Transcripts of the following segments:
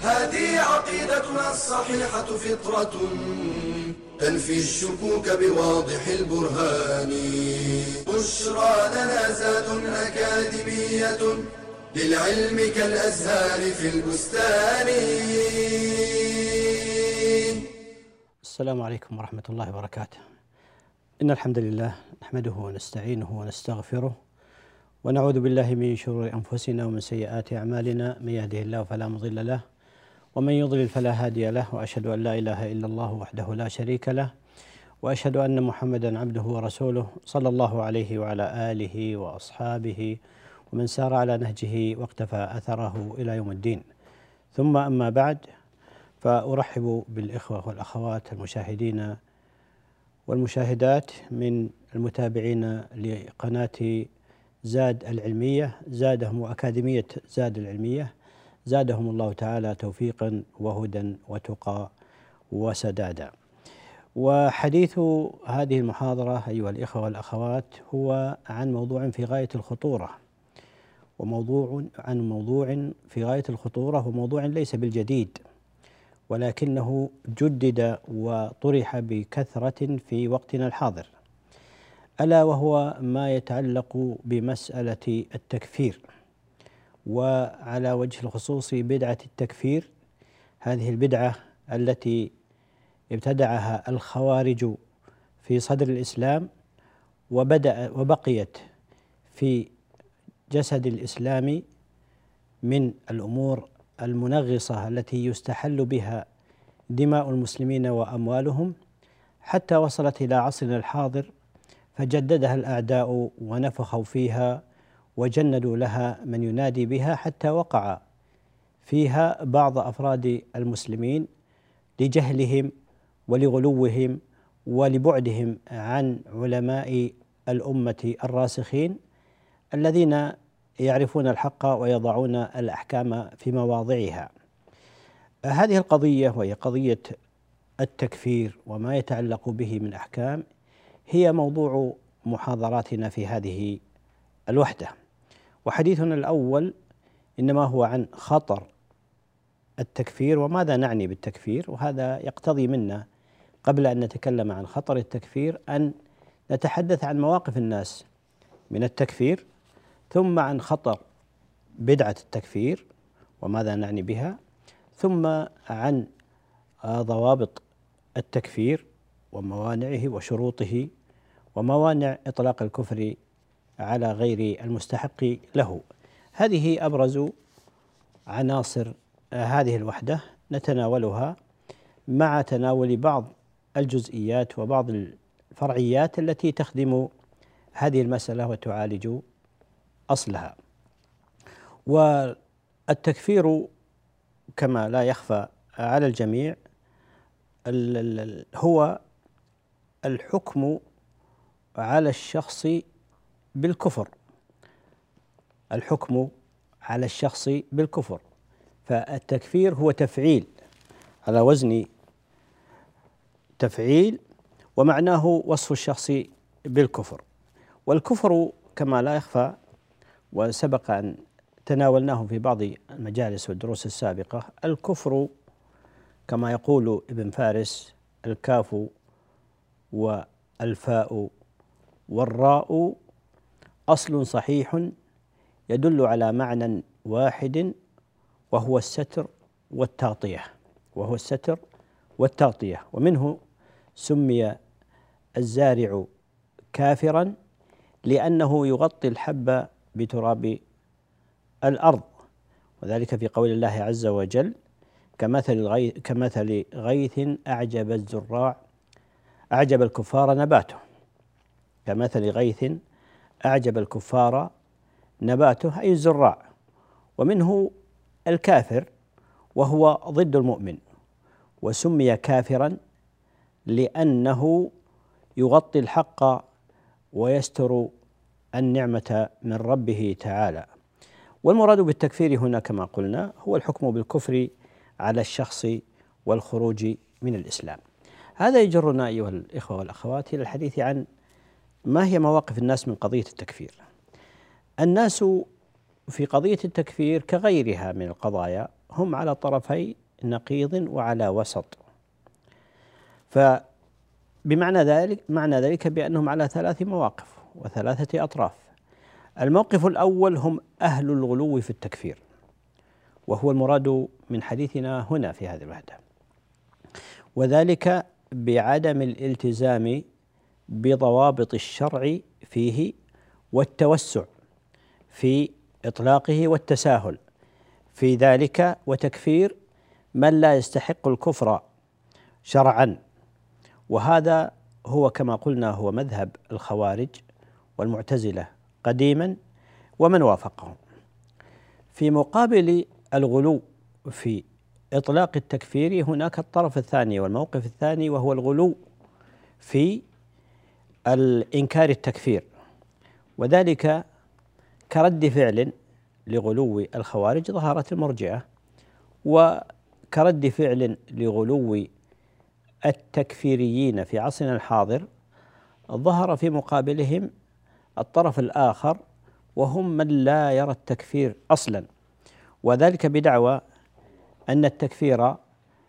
هذه عقيدتنا الصحيحة فطرة تنفي الشكوك بواضح البرهان. بشرى لنا زاد أكاديمية للعلم كالأزهار في البستان. السلام عليكم ورحمة الله وبركاته. إن الحمد لله نحمده ونستعينه ونستغفره ونعوذ بالله من شرور أنفسنا ومن سيئات أعمالنا. من يهده الله فلا مضل له ومن يضلل فلا هادي له وأشهد أن لا إله إلا الله وحده لا شريك له وأشهد أن محمدا عبده ورسوله صلى الله عليه وعلى آله وأصحابه ومن سار على نهجه واقتفى أثره إلى يوم الدين. ثم أما بعد فأرحب بالإخوة والأخوات المشاهدين والمشاهدات من المتابعين لقناة زاد العلمية زادهم وأكاديمية زاد العلمية. زادهم الله تعالى توفيقا وهدى وتقى وسدادا. وحديث هذه المحاضرة أيها الإخوة والأخوات هو عن موضوع في غاية الخطورة وموضوع عن موضوع في غاية الخطورة وموضوع ليس بالجديد ولكنه جدد وطرح بكثرة في وقتنا الحاضر ألا وهو ما يتعلق بمسألة التكفير. وعلى وجه الخصوص بدعة التكفير هذه البدعة التي ابتدعها الخوارج في صدر الإسلام وبدأ وبقيت في جسد الإسلام من الأمور المنغصة التي يستحل بها دماء المسلمين وأموالهم. حتى وصلت إلى عصرنا الحاضر فجددها الأعداء ونفخوا فيها وجندوا لها من ينادي بها حتى وقع فيها بعض أفراد المسلمين لجهلهم ولغلوهم ولبعدهم عن علماء الأمة الراسخين الذين يعرفون الحق ويضعون الأحكام في مواضعها. هذه القضية وهي قضية التكفير وما يتعلق به من أحكام هي موضوع محاضراتنا في هذه الوحدة. وحديثنا الأول إنما هو عن خطر التكفير وماذا نعني بالتكفير؟ وهذا يقتضي منا قبل أن نتكلم عن خطر التكفير أن نتحدث عن مواقف الناس من التكفير ثم عن خطر بدعة التكفير وماذا نعني بها ثم عن ضوابط التكفير وموانعه وشروطه وموانع إطلاق الكفر على غير المستحق له. هذه أبرز عناصر هذه الوحدة نتناولها مع تناول بعض الجزئيات وبعض الفرعيات التي تخدم هذه المسألة وتعالج أصلها. والتكفير كما لا يخفى على الجميع هو الحكم على الشخص بالكفر. الحكم على الشخص بالكفر. فالتكفير هو تفعيل. على وزن تفعيل ومعناه وصف الشخص بالكفر. والكفر كما لا يخفى وسبق أن تناولناه في بعض المجالس والدروس السابقة الكفر كما يقول ابن فارس الكاف والفاء والراء أصل صحيح يدل على معنى واحد وهو الستر والتغطية وهو الستر والتغطية. ومنه سمي الزارع كافرا لأنه يغطي الحب بتراب الأرض. وذلك في قول الله عز وجل كمثل غيث كمثل غيث أعجب الزراع أعجب الكفار نباته. كمثل غيث أعجب الكفار نباته أي الزراع ومنه الكافر وهو ضد المؤمن وسمي كافرا لأنه يغطي الحق ويستر النعمة من ربه تعالى. والمراد بالتكفير هنا كما قلنا هو الحكم بالكفر على الشخص والخروج من الإسلام. هذا يجرنا أيها الإخوة والأخوات إلى الحديث عن ما هي مواقف الناس من قضية التكفير؟ الناس في قضية التكفير كغيرها من القضايا هم على طرفي نقيض وعلى وسط. فبمعنى ذلك معنى ذلك بأنهم على ثلاث مواقف وثلاثة أطراف. الموقف الأول هم أهل الغلو في التكفير وهو المراد من حديثنا هنا في هذه الوحدة. وذلك بعدم الالتزام بضوابط الشرع فيه والتوسع في إطلاقه والتساهل. في ذلك وتكفير من لا يستحق الكفر شرعا. وهذا هو كما قلنا هو مذهب الخوارج والمعتزلة قديما ومن وافقهم. في مقابل الغلو في إطلاق التكفير هناك الطرف الثاني والموقف الثاني وهو الغلو في الإنكار التكفير وذلك كرد فعل لغلو الخوارج ظهرت المرجئه وكرد فعل لغلو التكفيريين في عصرنا الحاضر ظهر في مقابلهم الطرف الآخر وهم من لا يرى التكفير أصلا. وذلك بدعوى أن التكفير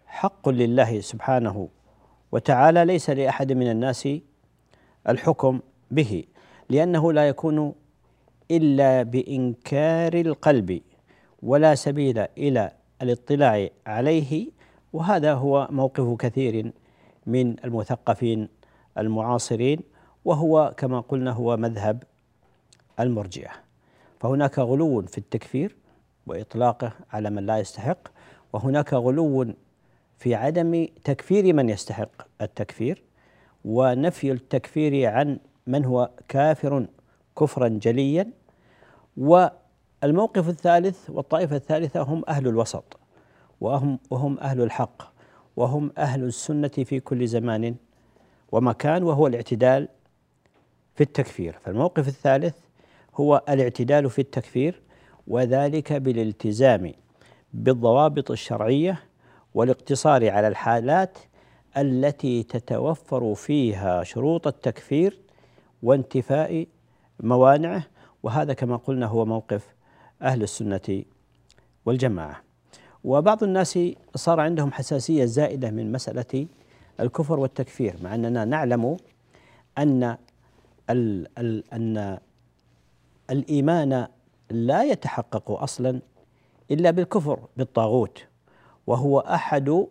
حق لله سبحانه وتعالى ليس لأحد من الناس الحكم به لأنه لا يكون إلا بإنكار القلب ولا سبيل إلى الاطلاع عليه وهذا هو موقف كثير من المثقفين المعاصرين وهو كما قلنا هو مذهب المرجئة. فهناك غلو في التكفير وإطلاقه على من لا يستحق وهناك غلو في عدم تكفير من يستحق التكفير. ونفي التكفير عن من هو كافر كفرا جليا. والموقف الثالث والطائفة الثالثة هم أهل الوسط وهم وهم أهل الحق وهم أهل السنة في كل زمان ومكان وهو الاعتدال في التكفير. فالموقف الثالث هو الاعتدال في التكفير وذلك بالالتزام بالضوابط الشرعية والاقتصار على الحالات التي تتوفر فيها شروط التكفير وانتفاء موانعه وهذا كما قلنا هو موقف أهل السنة والجماعة. وبعض الناس صار عندهم حساسية زائدة من مسألة الكفر والتكفير مع أننا نعلم أن ال ال أن الإيمان لا يتحقق أصلا إلا بالكفر بالطاغوت وهو أحد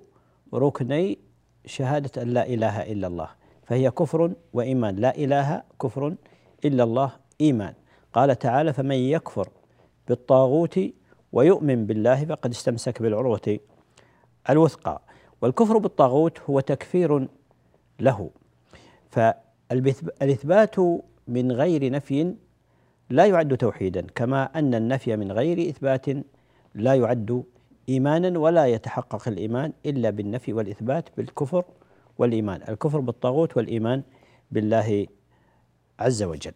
ركني شهادة أن لا إله إلا الله. فهي كفر وإيمان. لا إله كفر إلا الله إيمان. قال تعالى فمن يكفر بالطاغوت ويؤمن بالله فقد استمسك بالعروة الوثقى. والكفر بالطاغوت هو تكفير له. فالإثبات من غير نفي لا يعد توحيدا كما أن النفي من غير إثبات لا يعد إيمانا ولا يتحقق الإيمان إلا بالنفي والإثبات بالكفر والإيمان، الكفر بالطاغوت والإيمان بالله عز وجل.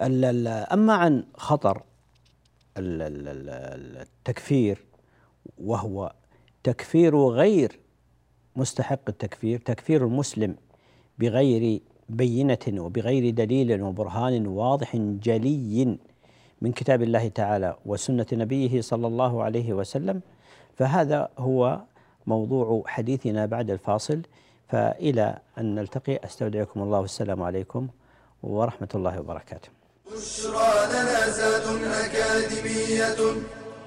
أما عن خطر التكفير وهو تكفير غير مستحق التكفير، تكفير المسلم بغير بينة وبغير دليل وبرهان واضح جلي من كتاب الله تعالى وسنة نبيه صلى الله عليه وسلم فهذا هو موضوع حديثنا بعد الفاصل. فإلى أن نلتقي أستودعكم الله والسلام عليكم ورحمة الله وبركاته. بشرى لنا أكاديمية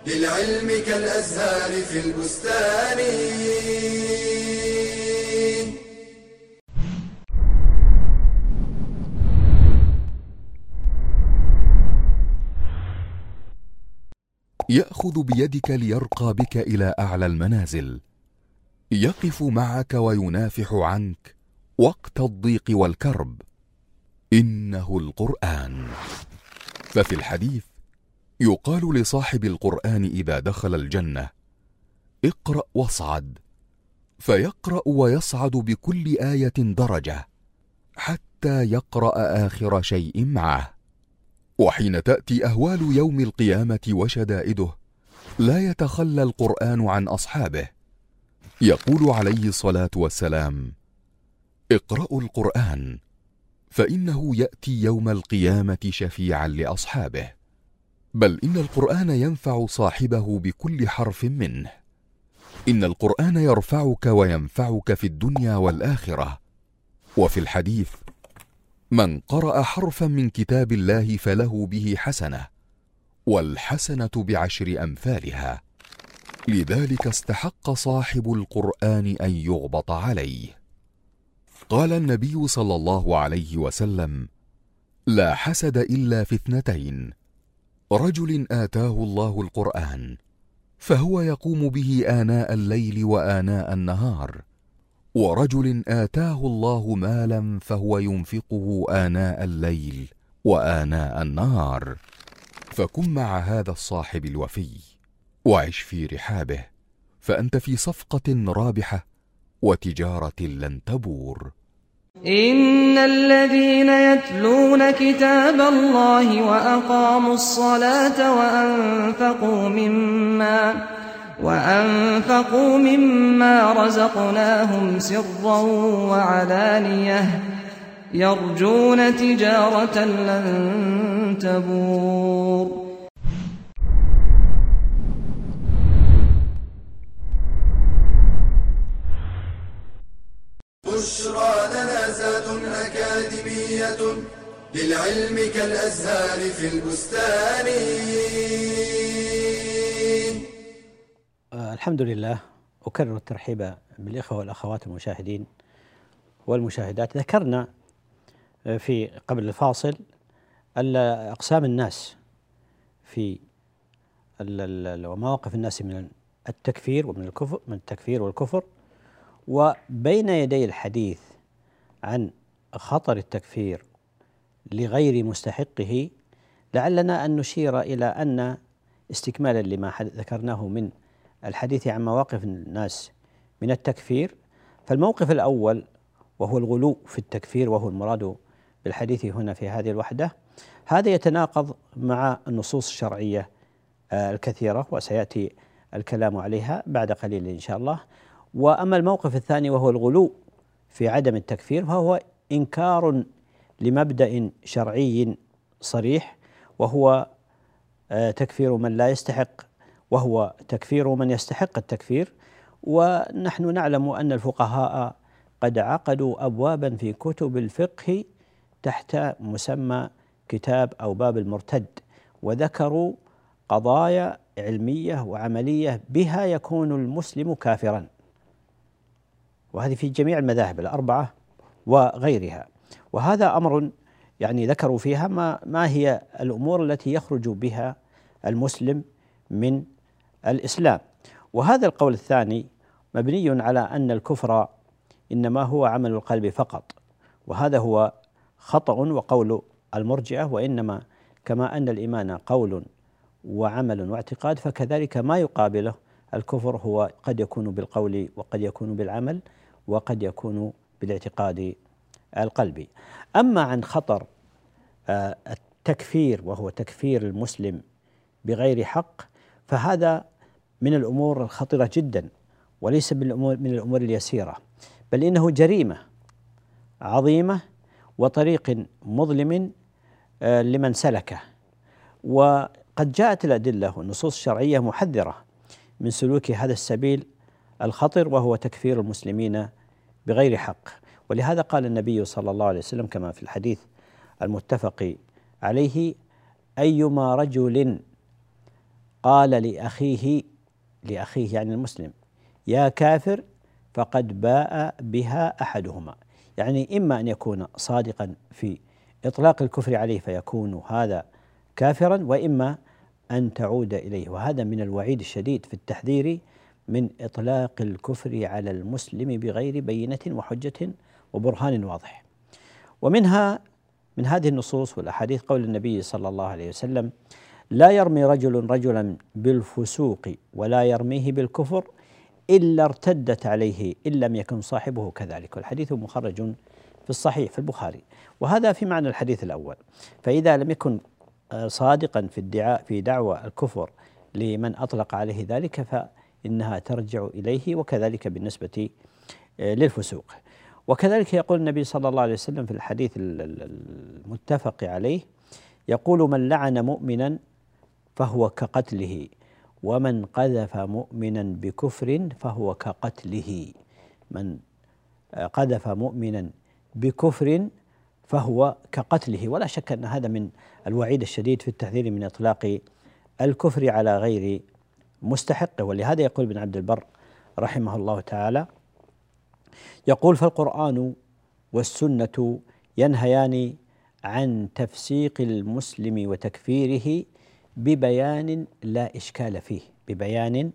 للعلم كالأزهار في البستان. يأخذ بيدك ليرقى بك إلى أعلى المنازل. يقف معك وينافح عنك وقت الضيق والكرب. إنه القرآن. ففي الحديث يقال لصاحب القرآن إذا دخل الجنة اقرأ واصعد فيقرأ ويصعد بكل آية درجة حتى يقرأ آخر شيء معه. وحين تأتي أهوال يوم القيامة وشدائده لا يتخلى القرآن عن أصحابه. يقول عليه الصلاة والسلام اقرأوا القرآن فإنه يأتي يوم القيامة شفيعا لأصحابه. بل إن القرآن ينفع صاحبه بكل حرف منه. إن القرآن يرفعك وينفعك في الدنيا والآخرة. وفي الحديث من قرأ حرفا من كتاب الله فله به حسنة والحسنة بعشر أمثالها. لذلك استحق صاحب القرآن أن يغبط عليه. قال النبي صلى الله عليه وسلم لا حسد إلا في اثنتين رجل آتاه الله القرآن فهو يقوم به آناء الليل وآناء النهار ورجل آتاه الله مالا فهو ينفقه آناء الليل وآناء النهار. فكن مع هذا الصاحب الوفي وعش في رحابه فأنت في صفقة رابحة وتجارة لن تبور. إن الذين يتلون كتاب الله وأقاموا الصلاة وأنفقوا مما وأنفقوا مما رزقناهم سرا وعلانية يرجون تجارة لن تبور. بشرى لنا أكاديمية للعلم كالأزهار في البستان. الحمد لله أكرر الترحيب بالإخوة والأخوات المشاهدين والمشاهدات. ذكرنا آه، في قبل الفاصل أقسام الناس في ومواقف الناس من التكفير ومن الكفر من التكفير والكفر. وبين يدي الحديث عن خطر التكفير لغير مستحقه لعلنا أن نشير إلى أن استكمالا لما ذكرناه من الحديث عن مواقف الناس من التكفير. فالموقف الأول وهو الغلو في التكفير وهو المراد بالحديث هنا في هذه الوحدة هذا يتناقض مع النصوص الشرعية آه، الكثيرة وسيأتي الكلام عليها بعد قليل إن شاء الله. وأما الموقف الثاني وهو الغلو في عدم التكفير فهو إنكار لمبدأ شرعي صريح وهو آه، تكفير من لا يستحق وهو تكفير من يستحق التكفير. ونحن نعلم أن الفقهاء قد عقدوا ابوابا في كتب الفقه تحت مسمى كتاب أو باب المرتد وذكروا قضايا علمية وعملية بها يكون المسلم كافرا. وهذه في جميع المذاهب الأربعة وغيرها. وهذا أمر يعني ذكروا فيها ما ما هي الأمور التي يخرج بها المسلم من الإسلام. وهذا القول الثاني مبني على أن الكفر إنما هو عمل القلب فقط وهذا هو خطأ وقول المرجئة وإنما كما أن الإيمان قول وعمل واعتقاد فكذلك ما يقابله الكفر هو قد يكون بالقول وقد يكون بالعمل وقد يكون بالاعتقاد القلبي. أما عن خطر آه، التكفير وهو تكفير المسلم بغير حق فهذا من الأمور الخطيرة جدا وليس من الأمور من الأمور اليسيرة بل إنه جريمة عظيمة وطريق مظلم آه، لمن سلكه. وقد جاءت الأدلة والنصوص الشرعيه محذرة من سلوك هذا السبيل الخطر وهو تكفير المسلمين بغير حق. ولهذا قال النبي صلى الله عليه وسلم كما في الحديث المتفق عليه أيما رجل قال لأخيه لأخيه يعني المسلم. يا كافر فقد باء بها أحدهما. يعني إما أن يكون صادقا في إطلاق الكفر عليه فيكون هذا كافرا وإما أن تعود إليه. وهذا من الوعيد الشديد في التحذير من إطلاق الكفر على المسلم بغير بينة وحجة وبرهان واضح. ومنها من هذه النصوص والأحاديث قول النبي صلى الله عليه وسلم لا يرمي رجل رجلا بالفسوق ولا يرميه بالكفر إلا ارتدت عليه إن لم يكن صاحبه كذلك. والحديث مخرج في الصحيح في البخاري. وهذا في معنى الحديث الأول. فإذا لم يكن آه، صادقا في ادعاء في دعوى الكفر لمن أطلق عليه ذلك فإنها ترجع إليه وكذلك بالنسبة آه، للفسوق. وكذلك يقول النبي صلى الله عليه وسلم في الحديث المتفق عليه يقول من لعن مؤمنا فهو كقتله ومن قذف مؤمنا بكفر فهو كقتله. من قذف مؤمنا بكفر فهو كقتله. ولا شك أن هذا من الوعيد الشديد في التحذير من إطلاق الكفر على غير مستحقه ولهذا يقول ابن عبد البر رحمه الله تعالى يقول فالقرآن والسنة ينهيان عن تفسيق المسلم وتكفيره ببيان لا إشكال فيه ببيان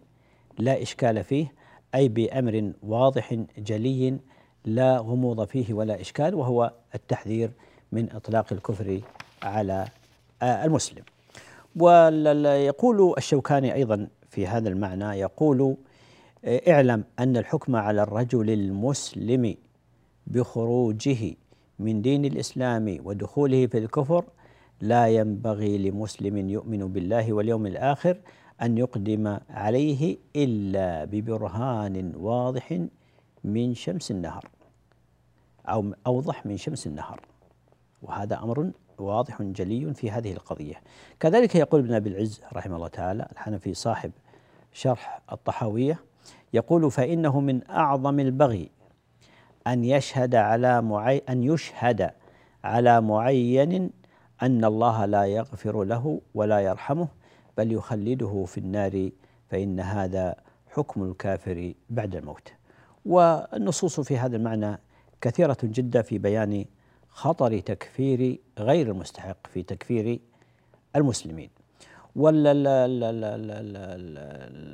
لا إشكال فيه أي بأمر واضح جلي لا غموض فيه ولا إشكال وهو التحذير من إطلاق الكفر على المسلم. ويقول الشوكاني أيضا في هذا المعنى يقول اعلم أن الحكم على الرجل المسلم بخروجه من دين الإسلام ودخوله في الكفر لا ينبغي لمسلم يؤمن بالله واليوم الآخر أن يقدم عليه إلا ببرهان واضح من شمس النهر أو أوضح من شمس النهر وهذا أمر واضح جلي في هذه القضية. كذلك يقول ابن أبي العز رحمه الله تعالى الحنفي صاحب شرح الطحاوية يقول فإنه من أعظم البغي أن يشهد على معي أن يشهد على معين أن الله لا يغفر له ولا يرحمه بل يخلده في النار فإن هذا حكم الكافر بعد الموت. والنصوص في هذا المعنى كثيرة جدا في بيان خطر تكفير غير المستحق في تكفير المسلمين.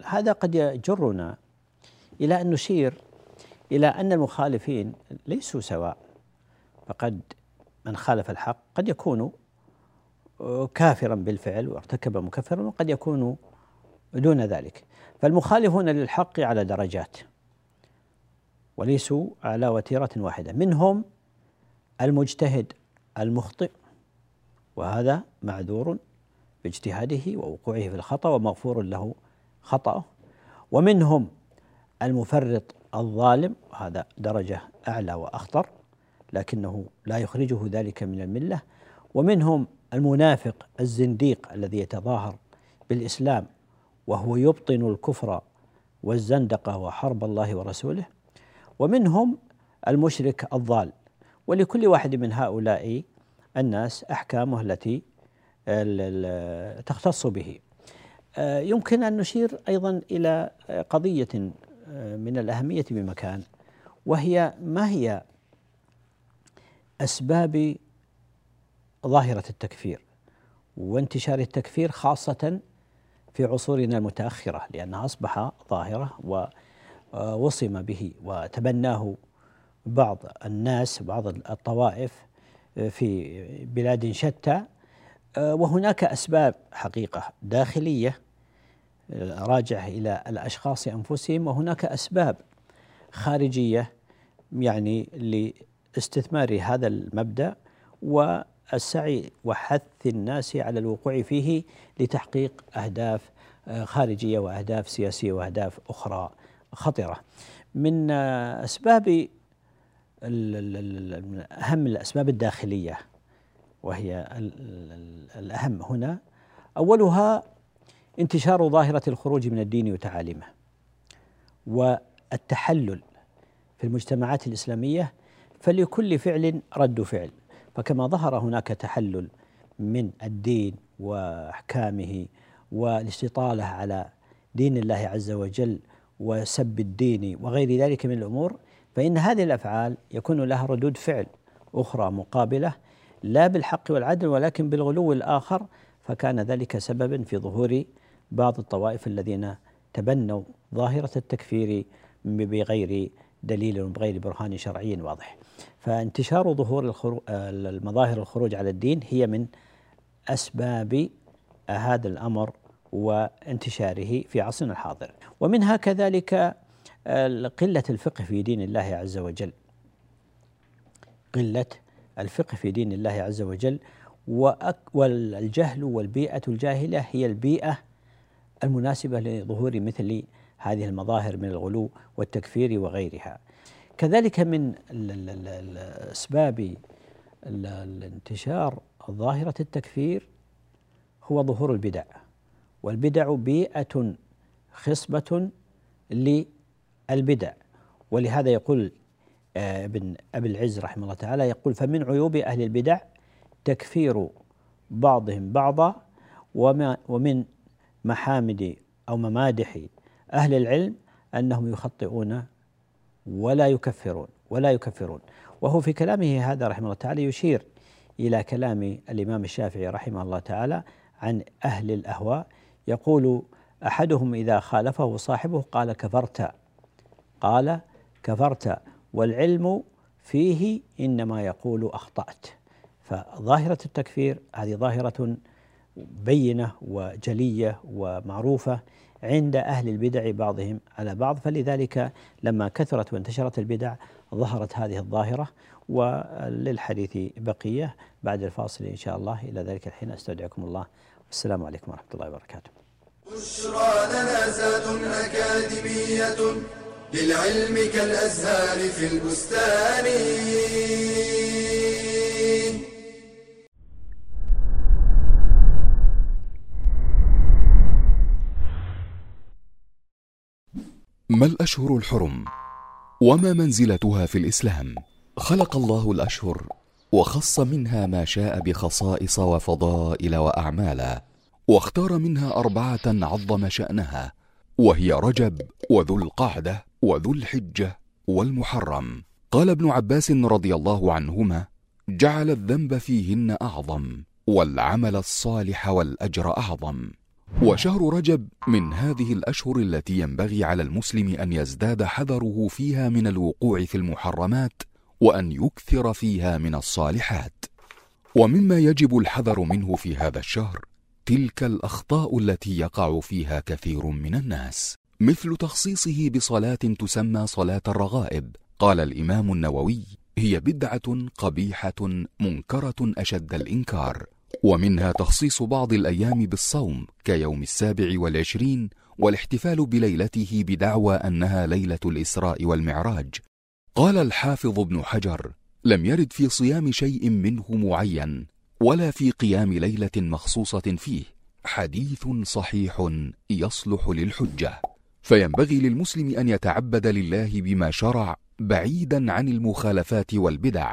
هذا قد يجرنا إلى أن نشير إلى أن المخالفين ليسوا سواء فقد من خالف الحق قد يكون كافرا بالفعل وارتكب مكفرا وقد يكون دون ذلك. فالمخالفون للحق على درجات وليسوا على وتيرة واحدة. منهم المجتهد المخطئ وهذا معذور باجتهاده ووقوعه في الخطأ ومغفور له خطأه. ومنهم المفرط الظالم وهذا درجة أعلى وأخطر لكنه لا يخرجه ذلك من الملة. ومنهم المنافق الزنديق الذي يتظاهر بالإسلام وهو يبطن الكفر والزندقة وحرب الله ورسوله ومنهم المشرك الضال. ولكل واحد من هؤلاء الناس أحكامه التي تختص به. آه، يمكن أن نشير أيضا إلى قضية من الأهمية بمكان وهي ما هي أسباب ظاهرة التكفير وانتشار التكفير خاصة في عصورنا المتأخرة لأنها أصبح ظاهرة ووصم به وتبناه بعض الناس بعض الطوائف في بلاد شتى وهناك أسباب حقيقة داخلية راجع إلى الأشخاص أنفسهم وهناك أسباب خارجية يعني لاستثمار هذا المبدأ والسعي وحث الناس على الوقوع فيه لتحقيق أهداف آه، خارجية وأهداف سياسية وأهداف أخرى خطرة. من أسباب أهم الأسباب الداخلية وهي الأهم هنا أولها انتشار ظاهرة الخروج من الدين وتعاليمه والتحلل في المجتمعات الإسلامية فلكل فعل رد فعل فكما ظهر هناك تحلل من الدين وأحكامه والاستطالة على دين الله عز وجل وسب الدين وغير ذلك من الأمور فإن هذه الأفعال يكون لها ردود فعل أخرى مقابلة لا بالحق والعدل ولكن بالغلو الآخر فكان ذلك سببا في ظهور بعض الطوائف الذين تبنوا ظاهرة التكفير بغير دليل وبغير برهان شرعي واضح. فانتشار ظهور المظاهر الخروج على الدين هي من أسباب هذا الأمر وانتشاره في عصرنا الحاضر. ومنها كذلك قلة الفقه في دين الله عز وجل. قلة الفقه في دين الله عز وجل والجهل والبيئة الجاهلة هي البيئة المناسبة لظهور مثل هذه المظاهر من الغلو والتكفير وغيرها. كذلك من أسباب الانتشار ظاهرة التكفير هو ظهور البدع. والبدع بيئة خصبة للبدع. ولهذا يقول آه، ابن أبي العز رحمه الله تعالى يقول فمن عيوب أهل البدع تكفير بعضهم بعضا وما ومن محامد أو ممادح أهل العلم أنهم يخطئون ولا يكفرون ولا يكفرون. وهو في كلامه هذا رحمه الله تعالى يشير إلى كلام الإمام الشافعي رحمه الله تعالى عن أهل الأهواء. يقول أحدهم إذا خالفه صاحبه قال كفرت قال كفرت والعلم فيه إنما يقول أخطأت فظاهرة التكفير هذه ظاهرة بينة وجلية ومعروفة. عند أهل البدع بعضهم على بعض. فلذلك لما كثرت وانتشرت البدع ظهرت هذه الظاهرة وللحديث بقية بعد الفاصل إن شاء الله. إلى ذلك الحين أستودعكم الله. والسلام عليكم ورحمة الله وبركاته. بشرى لنا أكاديمية للعلم كالأزهار في البستان. ما الأشهر الحرم؟ وما منزلتها في الإسلام؟ خلق الله الأشهر وخص منها ما شاء بخصائص وفضائل وأعمالا واختار منها أربعة عظم شأنها وهي رجب وذو القعدة وذو الحجة والمحرم قال ابن عباس رضي الله عنهما جعل الذنب فيهن أعظم والعمل الصالح والأجر أعظم وشهر رجب من هذه الأشهر التي ينبغي على المسلم أن يزداد حذره فيها من الوقوع في المحرمات وأن يكثر فيها من الصالحات. ومما يجب الحذر منه في هذا الشهر تلك الأخطاء التي يقع فيها كثير من الناس مثل تخصيصه بصلاة تسمى صلاة الرغائب. قال الإمام النووي هي بدعة قبيحة منكرة أشد الإنكار. ومنها تخصيص بعض الأيام بالصوم كيوم السابع والعشرين والاحتفال بليلته بدعوى أنها ليلة الإسراء والمعراج. قال الحافظ ابن حجر لم يرد في صيام شيء منه معين ولا في قيام ليلة مخصوصة فيه. حديث صحيح يصلح للحجة. فينبغي للمسلم أن يتعبد لله بما شرع بعيدا عن المخالفات والبدع.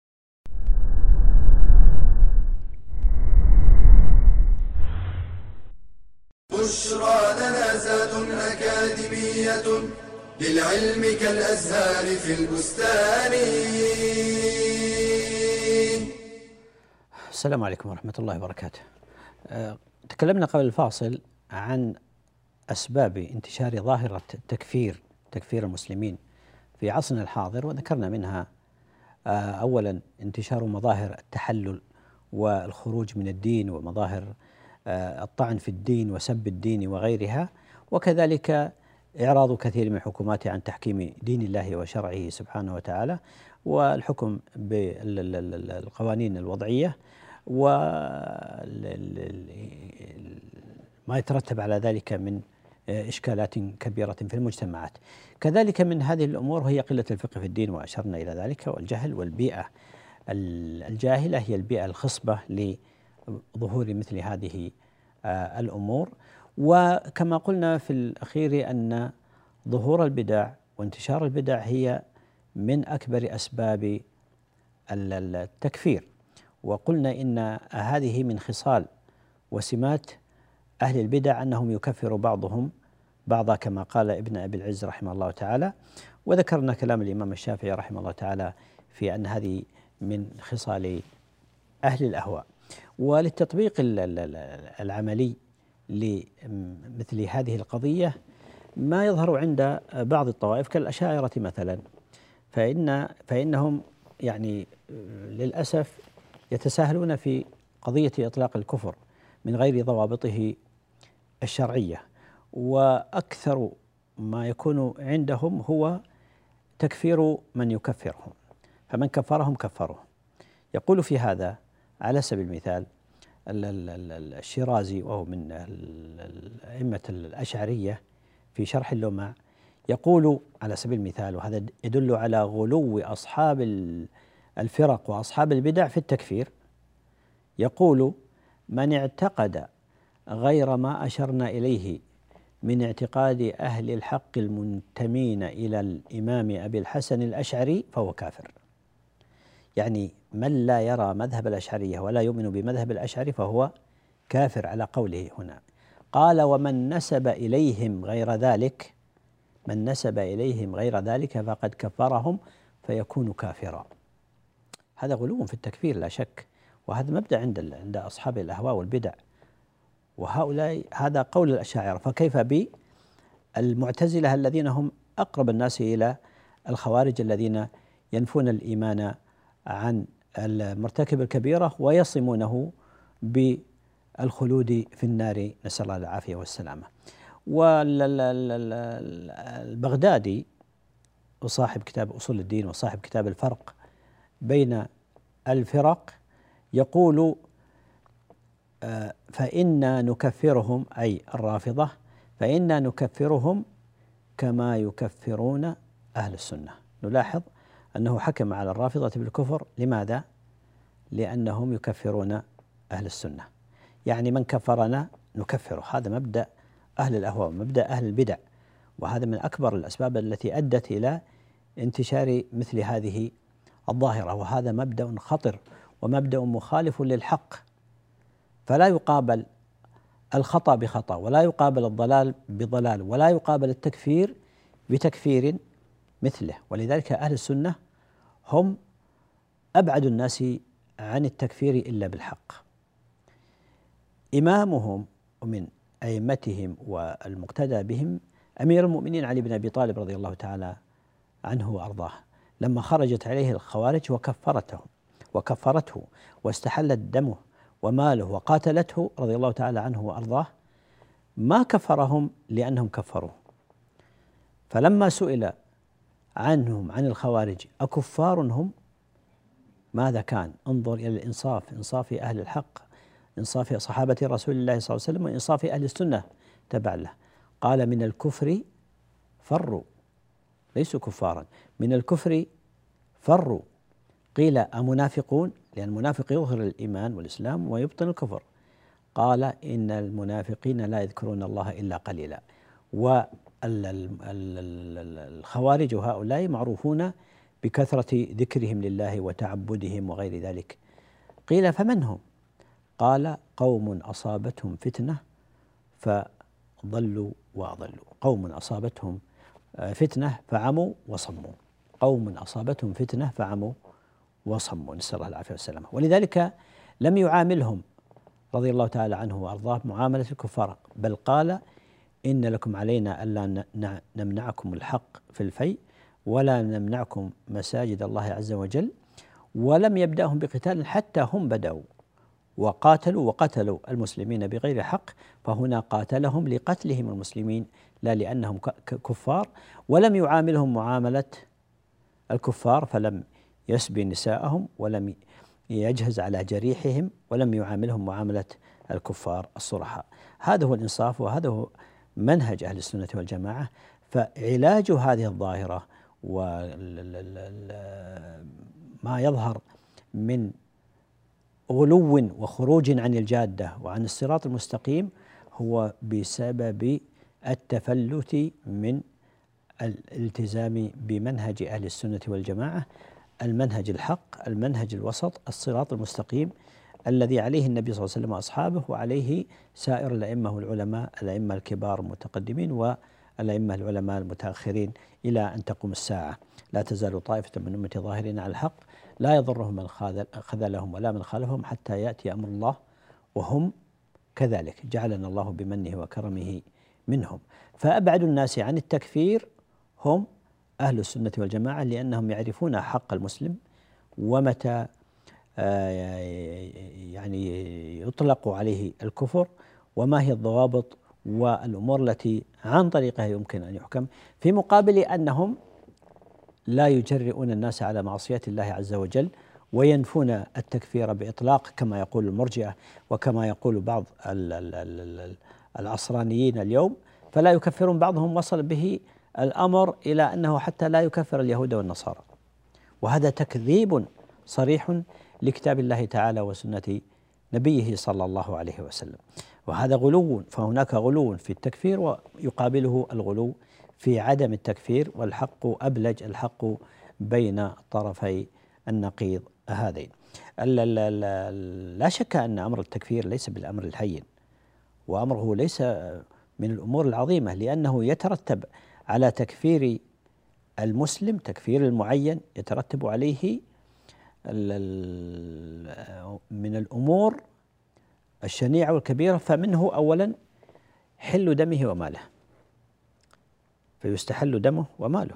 بشرى لنا أكاديمية للعلم كالأزهار في البستان. السلام عليكم ورحمة الله وبركاته. أه، تكلمنا قبل الفاصل عن أسباب انتشار ظاهرة التكفير تكفير المسلمين في عصرنا الحاضر وذكرنا منها أه، أولا انتشار مظاهر التحلل والخروج من الدين ومظاهر الطعن في الدين وسب الدين وغيرها وكذلك إعراض كثير من الحكومات عن تحكيم دين الله وشرعه سبحانه وتعالى والحكم بالقوانين الوضعية وما يترتب على ذلك من إشكالات كبيرة في المجتمعات. كذلك من هذه الأمور هي قلة الفقه في الدين وأشرنا إلى ذلك والجهل والبيئة الجاهلة هي البيئة الخصبة لظهور مثل هذه آه، الأمور. وكما قلنا في الأخير أن ظهور البدع وانتشار البدع هي من أكبر أسباب التكفير. وقلنا إن هذه من خصال وسمات أهل البدع أنهم يكفر بعضهم بعضا كما قال ابن أبي العز رحمه الله تعالى. وذكرنا كلام الإمام الشافعي رحمه الله تعالى في أن هذه من خصال أهل الأهواء. وللتطبيق ال- ال- ال- العملي لمثل هذه القضية ما يظهر عند بعض الطوائف كالأشاعرة مثلا. فإن فإنهم يعني للأسف يتساهلون في قضية إطلاق الكفر من غير ضوابطه الشرعية. وأكثر ما يكون عندهم هو تكفير من يكفرهم. فمن كفرهم كفروه يقول في هذا على سبيل المثال ال- ال- ال- الشيرازي وهو من أئمة الأشعرية في شرح اللمع يقول على سبيل المثال وهذا يدل على غلو أصحاب ال- الفرق وأصحاب البدع في التكفير يقول من اعتقد غير ما أشرنا إليه من اعتقاد أهل الحق المنتمين إلى الإمام أبي الحسن الأشعري فهو كافر. يعني من لا يرى مذهب الأشعرية ولا يؤمن بمذهب الأشعري فهو كافر على قوله هنا. قال ومن نسب إليهم غير ذلك من نسب إليهم غير ذلك فقد كفرهم فيكون كافرا. هذا غلو في التكفير لا شك وهذا مبدأ عند عند أصحاب الأهواء والبدع. وهؤلاء هذا قول الأشاعرة فكيف بالمعتزلة الذين هم أقرب الناس إلى الخوارج الذين ينفون الإيمان عن المرتكب الكبيرة ويصمونه بالخلود في النار. نسأل الله العافية والسلامة. والبغدادي وصاحب كتاب أصول الدين وصاحب كتاب الفرق بين الفرق يقول آه، فإنا نكفرهم أي الرافضة فإنا نكفرهم كما يكفرون أهل السنة. نلاحظ أنه حكم على الرافضة بالكفر. لماذا؟ لأنهم يكفرون أهل السنة. يعني من كفرنا نكفره هذا مبدأ أهل الأهواء مبدأ أهل البدع. وهذا من أكبر الأسباب التي أدت إلى انتشار مثل هذه الظاهرة. وهذا مبدأ خطر ومبدأ مخالف للحق. فلا يقابل الخطأ بخطأ ولا يقابل الضلال بضلال ولا يقابل التكفير بتكفير مثله. ولذلك أهل السنة هم أبعد الناس عن التكفير إلا بالحق. إمامهم ومن أئمتهم والمقتدى بهم أمير المؤمنين علي بن أبي طالب رضي الله تعالى عنه وأرضاه. لما خرجت عليه الخوارج وكفرته وكفرته واستحلت دمه وماله وقاتلته رضي الله تعالى عنه وأرضاه ما كفرهم لأنهم كفروه فلما سئل عنهم عن الخوارج. أكفار هم ماذا كان؟ انظر إلى الإنصاف إنصاف أهل الحق إنصاف صحابة رسول الله صلى الله عليه وسلم وإنصاف أهل السنة تبع له. قال من الكفر فروا ليسوا كفارا. من الكفر فروا. قيل أمنافقون؟ لأن المنافق يظهر الإيمان والإسلام ويبطن الكفر. قال إن المنافقين لا يذكرون الله إلا قليلا. والخوارج هؤلاء معروفون بكثرة ذكرهم لله وتعبدهم وغير ذلك. قيل فمن هم؟ قال قوم أصابتهم فتنة فضلوا وأضلوا. قوم أصابتهم فتنة فعموا وصموا. قوم أصابتهم فتنة فعموا وصموا. نسأل الله العافية والسلامة. ولذلك لم يعاملهم رضي الله تعالى عنه وأرضاه معاملة الكفار بل قال إن لكم علينا ألا نمنعكم الحق في الفيء ولا نمنعكم مساجد الله عز وجل ولم يبدأهم بقتال حتى هم بدأوا وقاتلوا وقتلوا المسلمين بغير حق فهنا قاتلهم لقتلهم المسلمين لا لأنهم كفار ولم يعاملهم معاملة الكفار فلم يسبي نساءهم ولم يجهز على جريحهم ولم يعاملهم معاملة الكفار الصرحاء. هذا هو الإنصاف وهذا هو منهج أهل السنة والجماعة فعلاج هذه الظاهرة وما يظهر من غلو وخروج عن الجادة وعن الصراط المستقيم هو بسبب التفلت من الالتزام بمنهج أهل السنة والجماعة المنهج الحق المنهج الوسط الصراط المستقيم الذي عليه النبي صلى الله عليه وسلم وأصحابه وعليه سائر الأئمة والعلماء الأئمة الكبار المتقدمين الأئمة العلماء المتأخرين إلى أن تقوم الساعة. لا تزال طائفة من أمتي ظاهرين على الحق لا يضرهم من خذلهم ولا من خالفهم حتى يأتي أمر الله وهم كذلك. جعلنا الله بمنه وكرمه منهم. فأبعد الناس عن التكفير هم أهل السنة والجماعة لأنهم يعرفون حق المسلم ومتى يعني يطلق عليه الكفر وما هي الضوابط والأمور التي عن طريقها يمكن أن يحكم في مقابل أنهم لا يجرئون الناس على معصية الله عز وجل وينفون التكفير بإطلاق كما يقول المرجئة وكما يقول بعض العصرانيين اليوم فلا يكفرون بعضهم وصل به الأمر إلى أنه حتى لا يكفر اليهود والنصارى. وهذا تكذيب صريح لكتاب الله تعالى وسنة نبيه صلى الله عليه وسلم. وهذا غلو فهناك غلو في التكفير ويقابله الغلو في عدم التكفير والحق أبلج الحق بين طرفي النقيض هذين. لا شك أن أمر التكفير ليس بالأمر الهين وأمره ليس من الأمور العظيمة لأنه يترتب على تكفير المسلم تكفير المعين يترتب عليه من الأمور الشنيعة والكبيرة فمنه أولا حل دمه وماله. فيستحل دمه وماله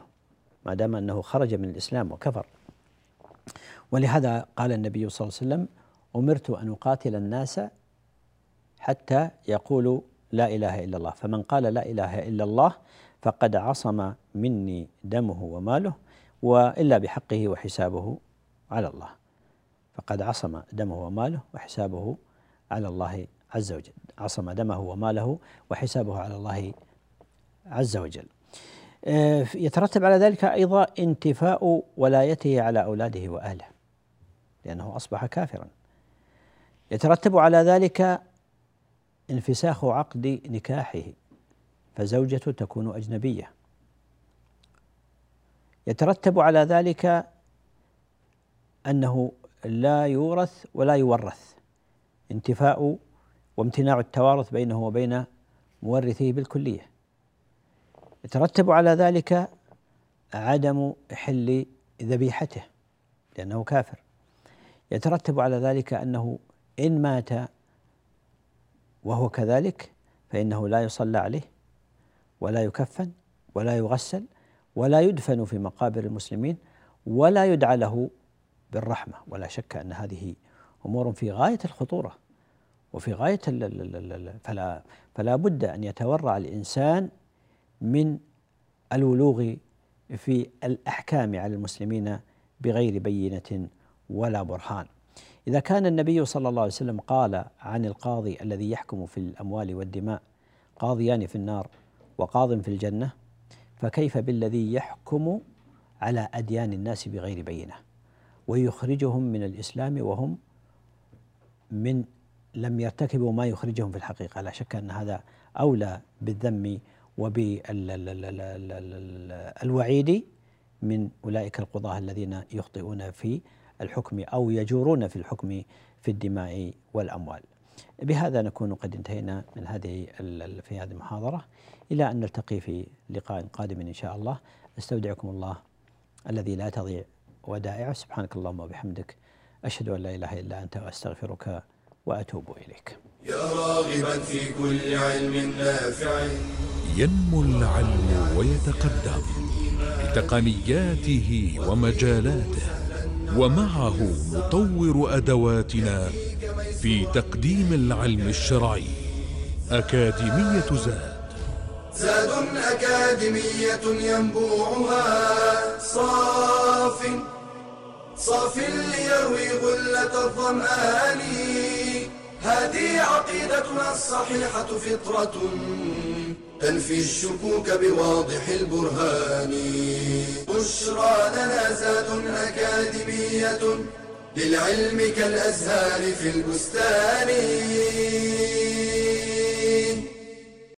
ما دام أنه خرج من الإسلام وكفر. ولهذا قال النبي صلى الله عليه وسلم أمرت أن أقاتل الناس حتى يقولوا لا إله إلا الله. فمن قال لا إله إلا الله فقد عصم مني دمه وماله وإلا بحقه وحسابه على الله. فقد عصم دمه وماله وحسابه على الله عز وجل. عصم دمه وماله وحسابه على الله عز وجل. آه، يترتب على ذلك أيضا انتفاء ولايته على أولاده وأهله لأنه أصبح كافرا. يترتب على ذلك انفساخ عقد نكاحه فزوجته تكون أجنبية. يترتب على ذلك أنه لا يورث ولا يورث. انتفاء وامتناع التوارث بينه وبين مورثه بالكلية. يترتب على ذلك عدم حل ذبيحته لأنه كافر. يترتب على ذلك أنه إن مات وهو كذلك فإنه لا يصلى عليه ولا يكفن ولا يغسل ولا يدفن في مقابر المسلمين ولا يدعى له بالرحمة ولا شك أن هذه أمور في غاية الخطورة وفي غاية فلا فلا بد أن يتورع الإنسان من الولوغ في الأحكام على المسلمين بغير بينة ولا برهان. إذا كان النبي صلى الله عليه وسلم قال عن القاضي الذي يحكم في الأموال والدماء قاضيان في النار وقاض في الجنة فكيف بالذي يحكم على أديان الناس بغير بينة؟ ويخرجهم من الإسلام وهم من لم يرتكبوا ما يخرجهم في الحقيقة. لا شك أن هذا أولى بالذم وبالوعيد من أولئك القضاة الذين يخطئون في الحكم أو يجورون في الحكم في الدماء والأموال. بهذا نكون قد انتهينا من هذه في هذه المحاضرة. إلى أن نلتقي في لقاء قادم إن شاء الله. أستودعكم الله الذي لا تضيع ودائعه سبحانك اللهم وبحمدك أشهد أن لا إله إلا أنت وأستغفرك وأتوب إليك. يا راغبا في كل علم نافع. ينمو العلم ويتقدم بتقنياته ومجالاته ومعه نطور أدواتنا في تقديم العلم الشرعي. أكاديمية زاد. زاد أكاديمية ينبوعها صاف. صاف ليروي غلة الظمآن. هذه عقيدتنا الصحيحة فطرة تنفي الشكوك بواضح البرهان. بشرى لنا زاد أكاديمية للعلم كالأزهار في البستان.